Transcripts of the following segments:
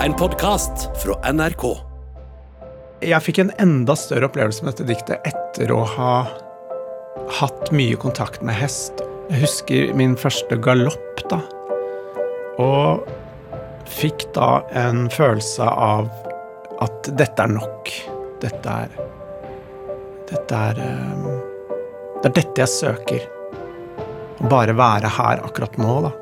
En podkast fra NRK. Jeg fikk en enda større opplevelse med dette diktet etter å ha hatt mye kontakt med hest. Jeg husker min første galopp, da. Og fikk da en følelse av at dette er nok. Dette er Dette er eh, Det er dette jeg søker. Å bare være her akkurat nå, da.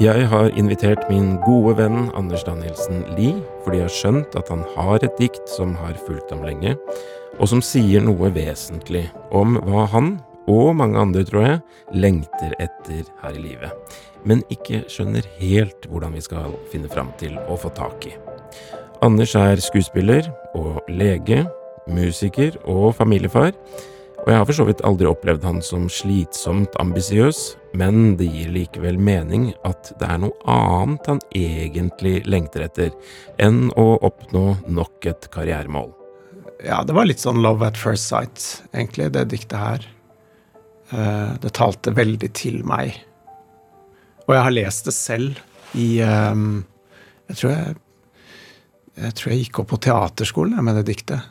Jeg har invitert min gode venn Anders Danielsen Lie, fordi jeg har skjønt at han har et dikt som har fulgt ham lenge, og som sier noe vesentlig om hva han, og mange andre, tror jeg, lengter etter her i livet, men ikke skjønner helt hvordan vi skal finne fram til å få tak i. Anders er skuespiller og lege, musiker og familiefar, og jeg har for så vidt aldri opplevd han som slitsomt ambisiøs, men det gir likevel mening at det er noe annet han egentlig lengter etter, enn å oppnå nok et karrieremål. Ja, det var litt sånn love at first sight, egentlig, det diktet her. Eh, Det talte veldig til meg. Og jeg har lest det selv i eh, Jeg tror jeg Jeg tror jeg gikk opp på teaterskolen med det diktet.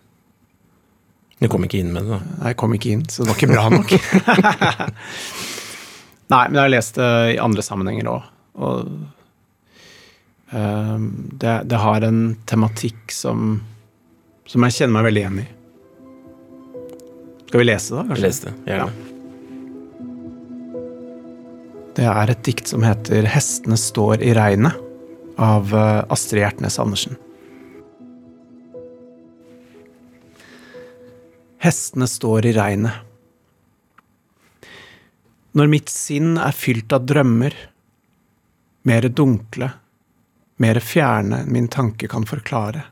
Du kom ikke inn med det, da. Nei, jeg kom ikke inn, så det var ikke bra nok. Nei, men jeg har lest det i andre sammenhenger òg. Og eh, det, det har en tematikk som, som jeg kjenner meg veldig igjen i. Skal vi lese det, da? kanskje? Les det, gjerne. Det er et dikt som heter 'Hestene står i regnet' av eh, Astrid Hjertnes Andersen. Hestene står i regnet. Når mitt sinn er fylt av drømmer, mere dunkle, mere fjerne enn min tanke kan forklare,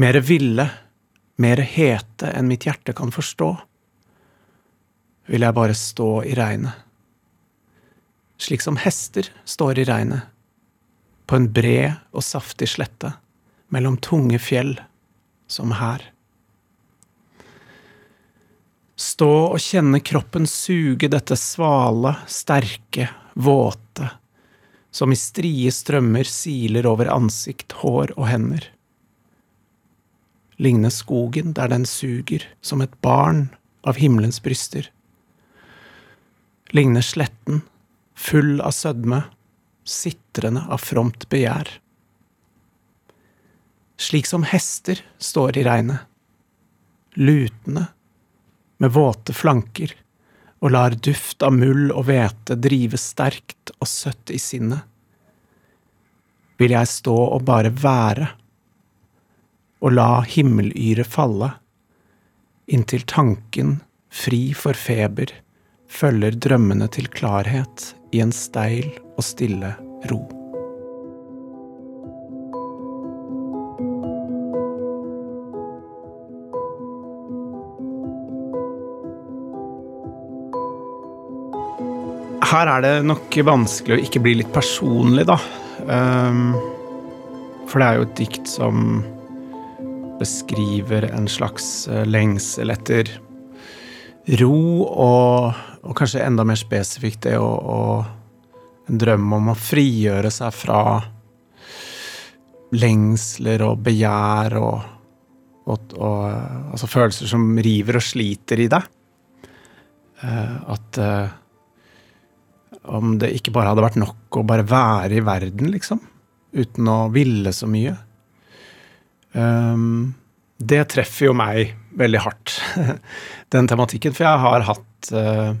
mere ville, mere hete enn mitt hjerte kan forstå, vil jeg bare stå i regnet slik som hester står i regnet, på en bred og saftig slette mellom tunge fjell, som her. Stå og kjenne kroppen suge dette svale, sterke, våte, som i strie strømmer siler over ansikt, hår og hender. Ligne skogen der den suger, som et barn av himmelens bryster. Ligne sletten full av sødme, sitrende av fromt begjær. Slik som hester står i regnet, lutende, med våte flanker, og lar duft av muld og hvete drive sterkt og søtt i sinnet, vil jeg stå og bare være, og la himmelyret falle, inntil tanken, fri for feber, følger drømmene til klarhet i en steil og stille ro. Her er det nok vanskelig å ikke bli litt personlig, da. Um, For det er jo et dikt som beskriver en slags eh, lengsel etter ro og, og kanskje enda mer spesifikt det å, En drøm om å frigjøre seg fra lengsler og begjær og, og, og Altså følelser som river og sliter i deg. Uh, At eh, om det ikke bare hadde vært nok å bare være i verden, liksom, uten å ville så mye. Um, det treffer jo meg veldig hardt, den tematikken, for jeg har hatt uh,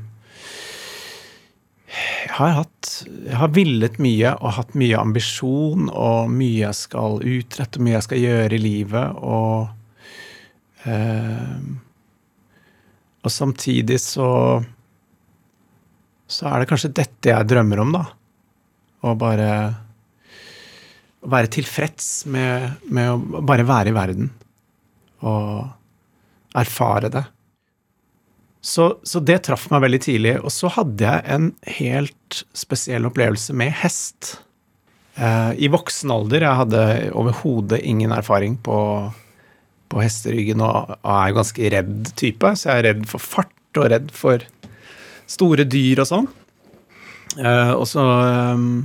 Jeg har hatt Jeg har villet mye og hatt mye ambisjon og mye jeg skal utrette, mye jeg skal gjøre i livet, og uh, Og samtidig så så er det kanskje dette jeg drømmer om, da. Å bare være tilfreds med, med å bare være i verden. Og erfare det. Så, så det traff meg veldig tidlig. Og så hadde jeg en helt spesiell opplevelse med hest. Eh, I voksen alder. Jeg hadde overhodet ingen erfaring på, på hesteryggen og er ganske redd type, så jeg er redd for fart og redd for store dyr og sånn. Uh, og så, um,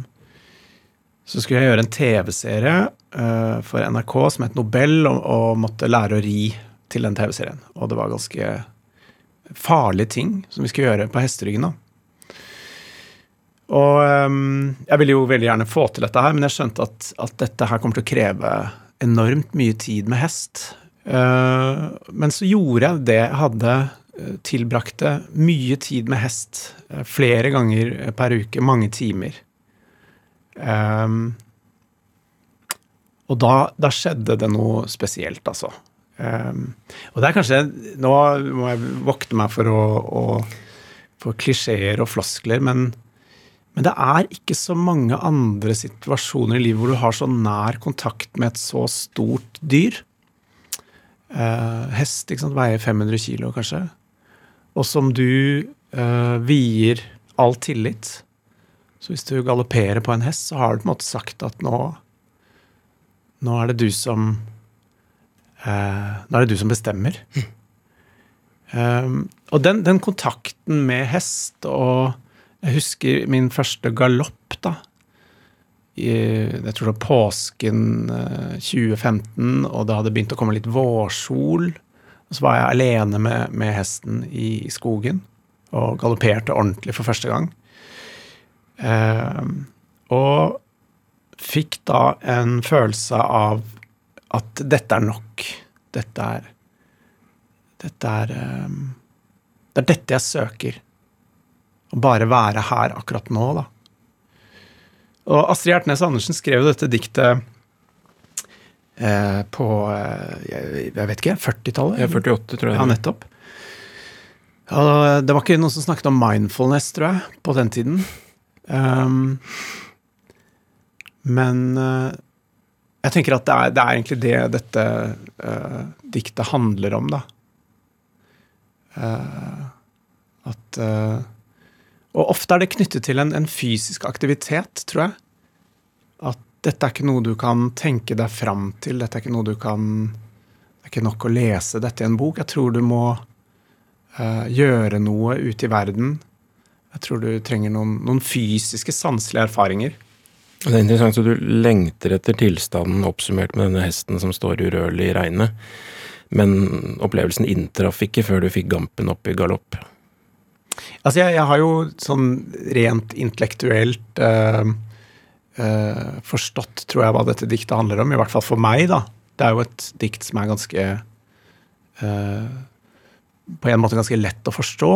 så skulle jeg gjøre en TV-serie uh, for NRK som het Nobel, og, og måtte lære å ri til den TV-serien. Og det var ganske farlige ting som vi skulle gjøre på hesteryggen. da. Og um, jeg ville jo veldig gjerne få til dette her, men jeg skjønte at, at dette her kommer til å kreve enormt mye tid med hest. Uh, men så gjorde jeg det. Jeg hadde tilbrakte mye tid med hest eh, flere ganger per uke, mange timer. Um, og da, da skjedde det noe spesielt, altså. Um, og det er kanskje Nå må jeg vokte meg for å, å for klisjeer og floskler, men men det er ikke så mange andre situasjoner i livet hvor du har så nær kontakt med et så stort dyr. Uh, hest ikke sant, veier 500 kilo, kanskje. Og som du uh, vier all tillit. Så hvis du galopperer på en hest, så har du på en måte sagt at nå Nå er det du som uh, Nå er det du som bestemmer. Um, og den, den kontakten med hest og jeg husker min første galopp, da. I, jeg tror det var påsken 2015, og det hadde begynt å komme litt vårsol. Og så var jeg alene med, med hesten i, skogen og galopperte ordentlig for første gang. Eh, og fikk da en følelse av at dette er nok. Dette er Dette er eh, Det er dette jeg søker. Å bare være her akkurat nå, da. Og Astrid Hjertnes Andersen skrev jo dette diktet på eh, jeg, vet ikke, 40-tallet? Ja, 48, tror jeg. Ja, nettopp. Det var ikke noen som snakket om mindfulness, tror jeg, på den tiden. Um, men uh, jeg tenker at det er, det er, egentlig det dette uh, diktet handler om, da. Uh, at og ofte er det knyttet til en, en, fysisk aktivitet, tror jeg. At dette er ikke noe du kan tenke deg fram til. Dette er ikke noe du kan Det er ikke nok å lese dette i en bok. Jeg tror du må uh, gjøre noe ute i verden. Jeg tror du trenger noen, noen fysiske, sanselige erfaringer. Det er interessant så du lengter etter tilstanden oppsummert med denne hesten som står urørlig i regnet. Men opplevelsen inntraff ikke før du fikk gampen opp i galopp. Altså, jeg, jeg, har jo sånn rent intellektuelt uh, uh, forstått, tror jeg, hva dette diktet handler om. I hvert fall for meg, da. Det er jo et dikt som er ganske eh, På en måte ganske lett å forstå.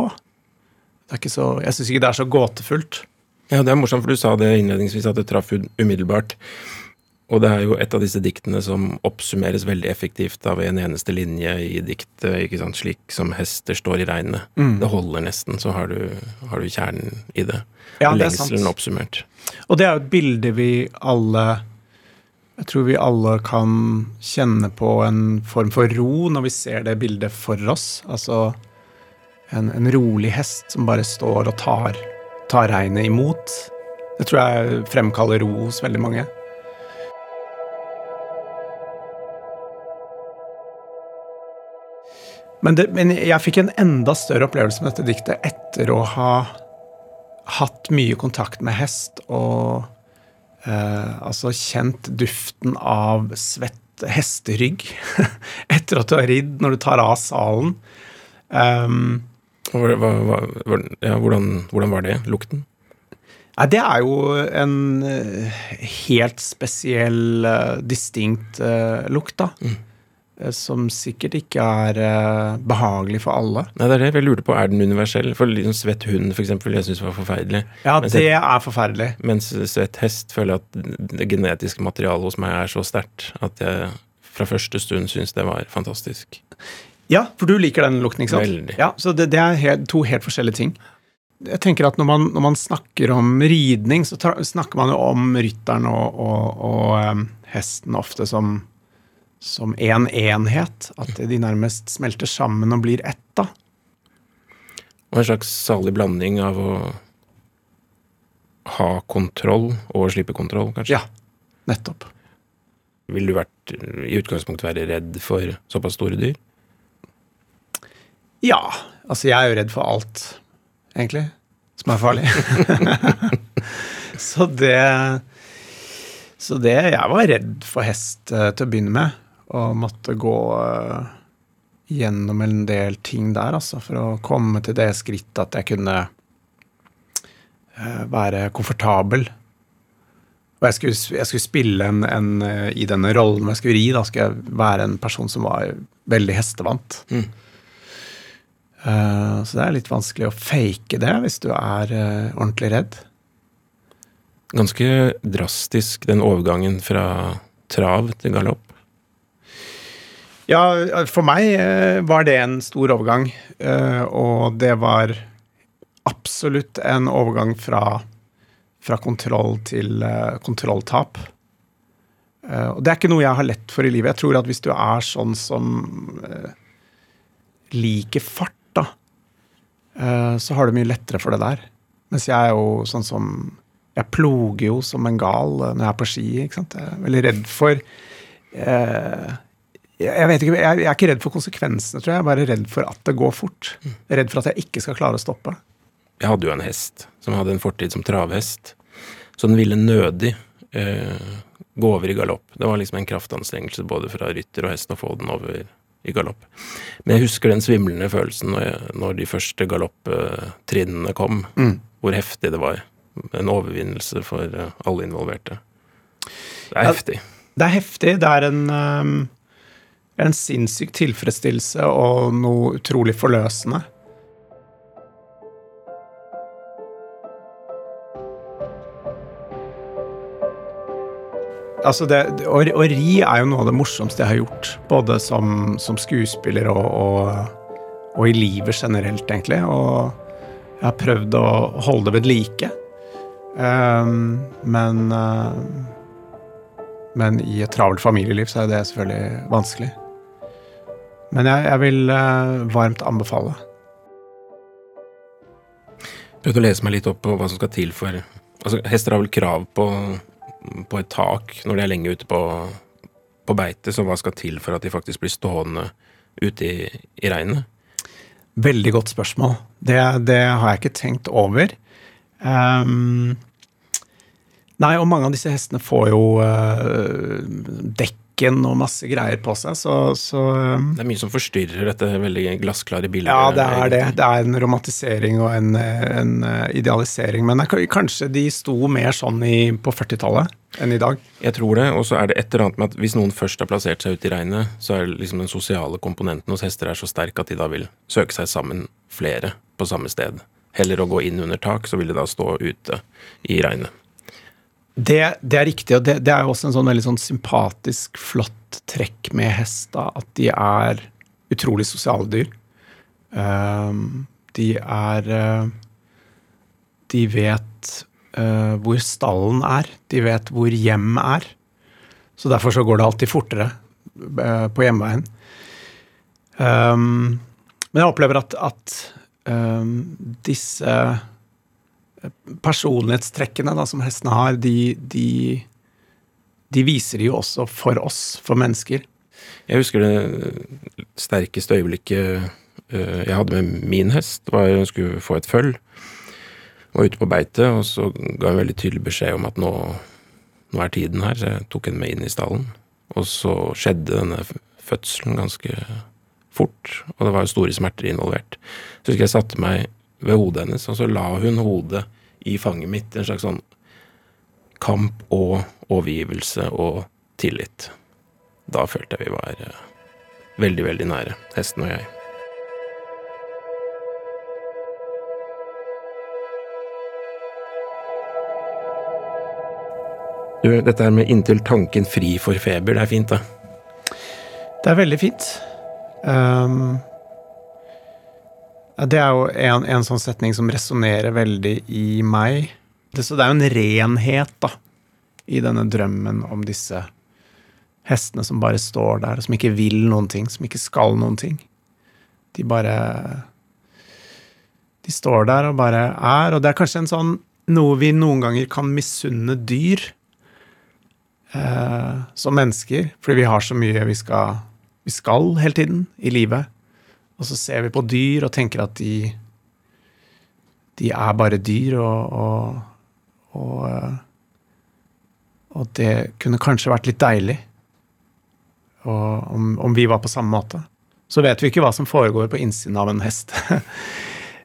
Det er ikke så, jeg syns ikke det er så gåtefullt. Ja, det er morsomt, for du sa det innledningsvis, at det traff umiddelbart. Og det er jo et av disse diktene som oppsummeres veldig effektivt av en eneste linje i diktet, ikke sant, slik som 'hester står i regnet'. Mm. Det holder nesten, så har du, har du kjernen i det. Ja, det Lengselen oppsummert. Og det er jo et bilde vi alle Jeg tror vi alle kan kjenne på en form for ro når vi ser det bildet for oss. Altså en, en rolig hest som bare står og tar, tar regnet imot. Det tror jeg fremkaller ro hos veldig mange. Men, det, men, jeg fikk en enda større opplevelse med dette diktet etter å ha hatt mye kontakt med hest og eh, altså kjent duften av svett hesterygg etter at du har ridd, når du tar av salen. Um, hva, hva, hva, ja, hvordan, hvordan, var det? Lukten? Nei, det er jo en uh, helt spesiell, uh, distinkt uh, lukt, da. Mm. Eh, som sikkert ikke er uh, behagelig for alle. Nei, det er det jeg lurte på. Er den universell? For liksom svett hund, f.eks., jeg syns var forferdelig. Ja, mens det er forferdelig. Mens svett hest føler jeg at det genetiske materialet hos meg er så sterkt at jeg fra første stund syns det var fantastisk. Ja, for du liker den lukten, ikke sant? Veldig. Ja, Så det, det er helt, to helt forskjellige ting. Jeg tenker at når man, når man snakker om ridning, så tar, snakker man jo om rytteren og, og, og um, hesten ofte som som én en enhet. At de nærmest smelter sammen og blir ett, da. Og en slags salig blanding av å ha kontroll og slippe kontroll, kanskje? Ja, nettopp. Vil du vært, i utgangspunktet være redd for såpass store dyr? Ja. Altså, jeg er jo redd for alt, egentlig, som er farlig. Så det Så det Jeg var redd for hest eh, til å begynne med, og måtte gå eh, gjennom en del ting der, altså, for å komme til det skrittet at jeg kunne eh, være komfortabel. Og jeg skulle, jeg skulle spille en, en, eh, I denne rollen jeg skulle ri, da skulle jeg være en person som var veldig hestevant. Mm. Uh, så det er litt vanskelig å fake det hvis du er uh, ordentlig redd. Ganske drastisk, den overgangen fra trav til galopp. Ja, for meg eh, var det en stor overgang, eh, og det var absolutt en overgang fra, fra kontroll til eh, kontrolltap. Og det er ikke noe jeg har lett for i livet. Jeg tror at hvis du er sånn som liker fart, da, så har du mye lettere for det der. Mens jeg er jo sånn som Jeg ploger jo som en gal når jeg er på ski. ikke sant? Jeg er veldig redd for jeg, vet ikke, jeg, jeg er ikke redd for konsekvensene, tror jeg. Jeg er bare redd for at det går fort. Jeg er redd for at jeg ikke skal klare å stoppe. Jeg hadde jo en hest som hadde en fortid som travhest, så den ville nødig eh, gå over i galopp. Det var liksom en kraftanstrengelse både fra rytter og hest å få den over i galopp. Men jeg husker den svimlende følelsen når, jeg, når de første galopptrinnene kom, Mm. hvor heftig det var. En overvinnelse for eh, alle involverte. Det er Ja. heftig. Det er heftig. Det er en, um, en sinnssyk tilfredsstillelse og noe utrolig forløsende. Altså det, å, å ri er jo noe av det morsomste jeg har gjort. Både som, som skuespiller og, og, og i livet generelt, egentlig. Og jeg har prøvd å holde det ved like. Um, men uh, men i et travelt familieliv så er det selvfølgelig vanskelig. Men jeg, jeg vil eh, varmt anbefale. Prøvde å lese meg litt opp på hva som skal til for Altså, hester har vel krav på, på et tak når de er lenge ute på, på beite, så hva skal til for at de faktisk blir stående ute i, i regnet? Veldig godt spørsmål. Det, det har jeg ikke tenkt over. Um, nei, og mange av disse hestene får jo uh, dekken og masse greier på seg, så, så ehm, Det er mye som forstyrrer dette veldig glassklare bildet. Ja, det er det. egentlig. Det er en romantisering og en, en eh, idealisering. Men kanskje de sto mer sånn i, på 40-tallet enn i dag. Jeg tror det, og så er det et eller annet med at hvis noen først har plassert seg ute i regnet, så er liksom den sosiale komponenten hos hester er så sterk at de da vil søke seg sammen flere på samme sted. Heller å gå inn under tak, så vil de da stå ute i regnet. Det, det er riktig, og det, det er jo også en sånn veldig sånn sympatisk, flott trekk med hest, at de er utrolig sosiale dyr. Ehm, de er uh, De vet uh, hvor stallen er, de vet hvor hjem er. Så derfor så går det alltid fortere eh, på hjemveien. Um, men jeg opplever at, at ehm, disse personlighetstrekkene da, som hestene har, de, de, de viser de jo også for oss, for mennesker. Jeg husker det sterkeste øyeblikket eh, jeg hadde med min hest, var hun skulle få et føll. Var ute på beite, og så ga jeg veldig tydelig beskjed om at nå, nå er tiden her, så jeg tok henne med inn i stallen. Og så skjedde denne fødselen ganske fort, og det var jo store smerter involvert. Så husker jeg satte meg ved hodet hennes, og så la hun hodet i fanget mitt. En slags sånn kamp og overgivelse og tillit. Da følte jeg vi var eh, veldig, veldig nære, hesten og jeg. Du, dette her med 'inntil tanken fri for feber', det er fint, da. Det er veldig fint. Ja, det er jo en, en sånn setning som resonnerer veldig i meg. Det, så det er jo en renhet, da, i denne drømmen om disse hestene som bare står der, og som ikke vil noen ting, som ikke skal noen ting. De bare De står der og bare er, og det er kanskje en sånn noe vi noen ganger kan misunne dyr eh, som mennesker, fordi vi har så mye vi skal, vi skal hele tiden i livet. Og så ser vi på dyr og tenker at de de er bare dyr, og, og, og, eh, Og det kunne kanskje vært litt deilig om, om vi var på samme måte. Så vet vi ikke hva som foregår på innsiden av en hest.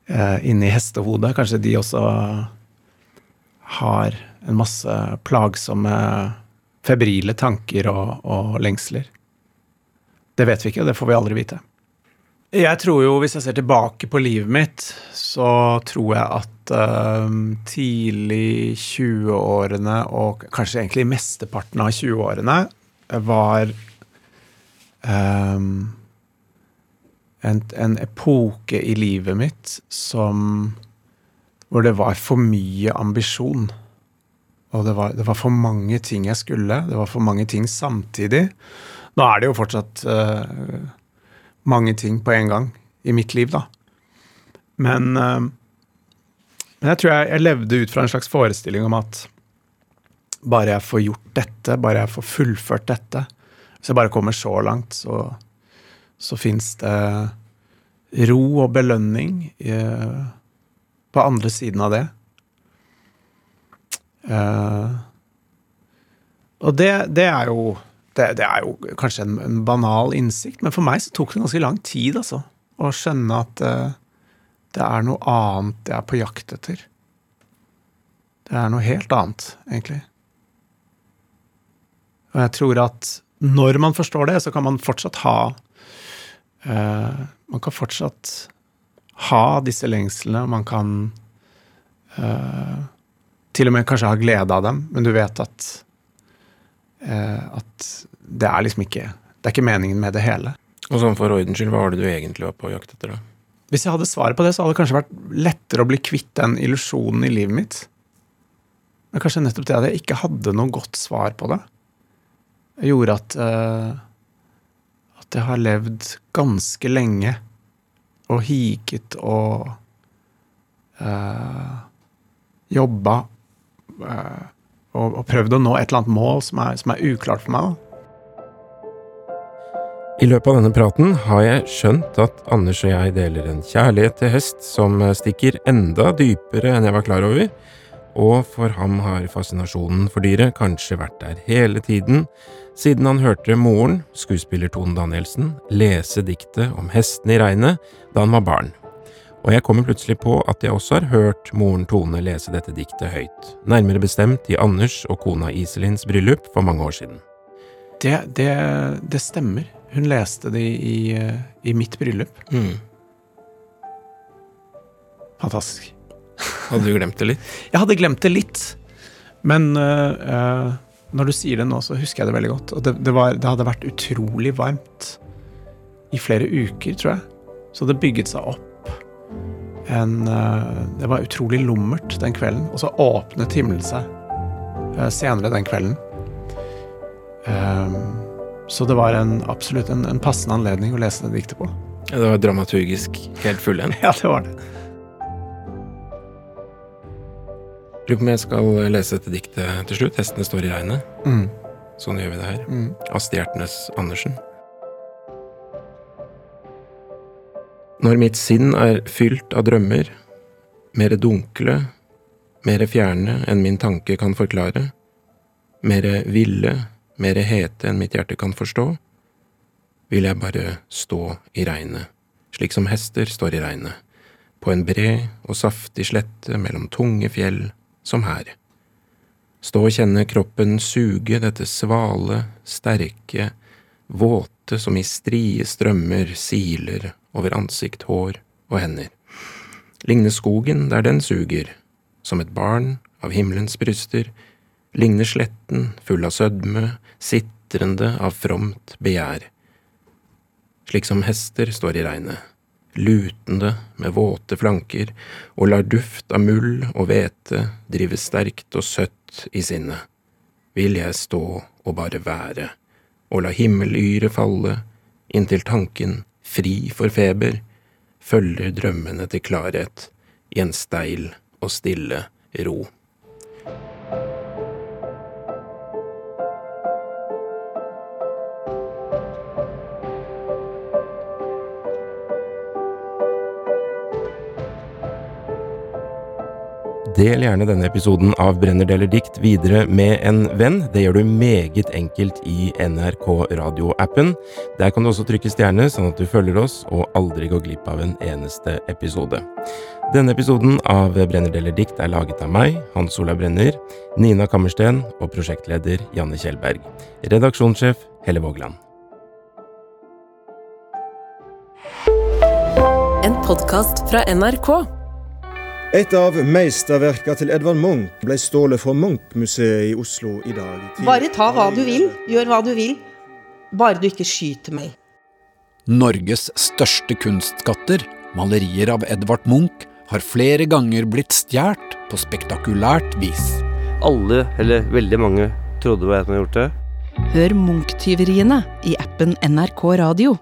Eh, inni hestehodet. Kanskje de også har en masse plagsomme, febrile tanker og, og lengsler. Det vet vi ikke, og det får vi aldri vite. Jeg tror jo, hvis jeg ser tilbake på livet mitt, så tror jeg at uh, tidlig 20-årene, og kanskje egentlig mesteparten av 20-årene, var um, en, en, epoke i livet mitt som Hvor det var for mye ambisjon. Og det var, det var, for mange ting jeg skulle. Det var for mange ting samtidig. Nå er det jo fortsatt uh, mange ting på en gang i mitt liv, da. Men, uh, men jeg tror jeg, jeg levde ut fra en slags forestilling om at bare jeg får gjort dette, bare jeg får fullført dette, hvis jeg bare kommer så langt, så så fins det ro og belønning i, på andre siden av det. Uh, og det, det, er jo det, det, er jo kanskje en, en, banal innsikt, men for meg så tok det ganske lang tid altså, å skjønne at uh, det er noe annet jeg er på jakt etter. Det er noe helt annet, egentlig. Og jeg tror at når man forstår det, så kan man fortsatt ha Uh, man kan fortsatt ha disse lengslene, man kan uh, til og med kanskje ha glede av dem, men du vet at at det er liksom ikke Det er ikke meningen med det hele. Og sånn for ordens skyld, hva var det du egentlig var på jakt etter, da? Hvis jeg hadde svaret på det, så hadde det kanskje vært lettere å bli kvitt den illusjonen i livet mitt. Men kanskje nettopp det at jeg ikke hadde noe godt svar på det, gjorde at at jeg har levd ganske lenge og higet og uh, jobba øh, og, og, prøvd å nå et eller annet mål som er, som er uklart for meg. I løpet av denne praten har jeg skjønt at Anders og jeg deler en kjærlighet til hest som stikker enda dypere enn jeg var klar over, og for ham har fascinasjonen for dyret kanskje vært der hele tiden, siden han hørte moren, skuespiller Tone Danielsen, lese diktet om hesten i regnet da han var barn. Og jeg kommer plutselig på at jeg også har hørt moren Tone lese dette diktet høyt, nærmere bestemt i Anders og kona Iselins bryllup for mange år siden. Det, det, det stemmer. Hun leste det i, i mitt bryllup. Mm. Fantastisk. Hadde du glemt det litt? Jeg hadde glemt det litt. Men uh, når du sier det nå, så husker jeg det veldig godt. Og det, det, var, det, hadde vært utrolig varmt i flere uker, tror jeg. Så det bygget seg opp en uh, Det var utrolig lummert den kvelden. Og så åpnet himmelen seg uh, senere den kvelden. så det var en, absolutt en, en, passende anledning å lese det diktet på. Ja, det var dramaturgisk helt fullendt? ja, det var det. Lurer på om jeg skal lese dette diktet til slutt. 'Hestene står i regnet'. Mm. Sånn gjør vi det her. Mm. Astrid Hjertnes Andersen. Når mitt sinn er fylt av drømmer, mere dunkle, mere fjerne enn min tanke kan forklare, mere ville, mere hete enn mitt hjerte kan forstå, vil jeg bare stå i regnet, slik som hester står i regnet, på en bred og saftig slette mellom tunge fjell som her. Stå og kjenne kroppen suge dette svale, sterke, våte som i strie strømmer siler over ansikt, hår og hender. Ligne skogen der den suger, som et barn av himmelens bryster, ligne sletten full av sødme, sitrende av fromt begjær. Slik som hester står i regnet lutende med våte flanker, og lar duft av mull og hvete drive sterkt og søtt i sinnet. Vil jeg stå og bare være, og la himmelyret falle, inntil tanken, fri for feber, følger drømmene til klarhet i en steil og stille ro. Del gjerne denne episoden av Brenner deler dikt videre med en venn. Det gjør du meget enkelt i NRK Radio-appen. Der kan du også trykke stjerne, sånn at du følger oss og aldri går glipp av en eneste episode. Denne episoden av Brenner deler dikt er laget av meg, Hans Olav Brenner, Nina Kammersten og prosjektleder Janne Kjellberg. Redaksjonssjef Helle Vågland. En podkast fra NRK. Et av meisterverka til Edvard Munch ble stjålet fra Munch-museet i Oslo i dag. Bare ta hva du vil, gjør hva du vil. Bare du ikke skyter meg. Norges største kunstskatter, malerier av Edvard Munch, har flere ganger blitt stjålet på spektakulært vis. Alle, eller veldig mange, trodde hva jeg hadde gjort det. Hør Munch-tyveriene i appen NRK Radio.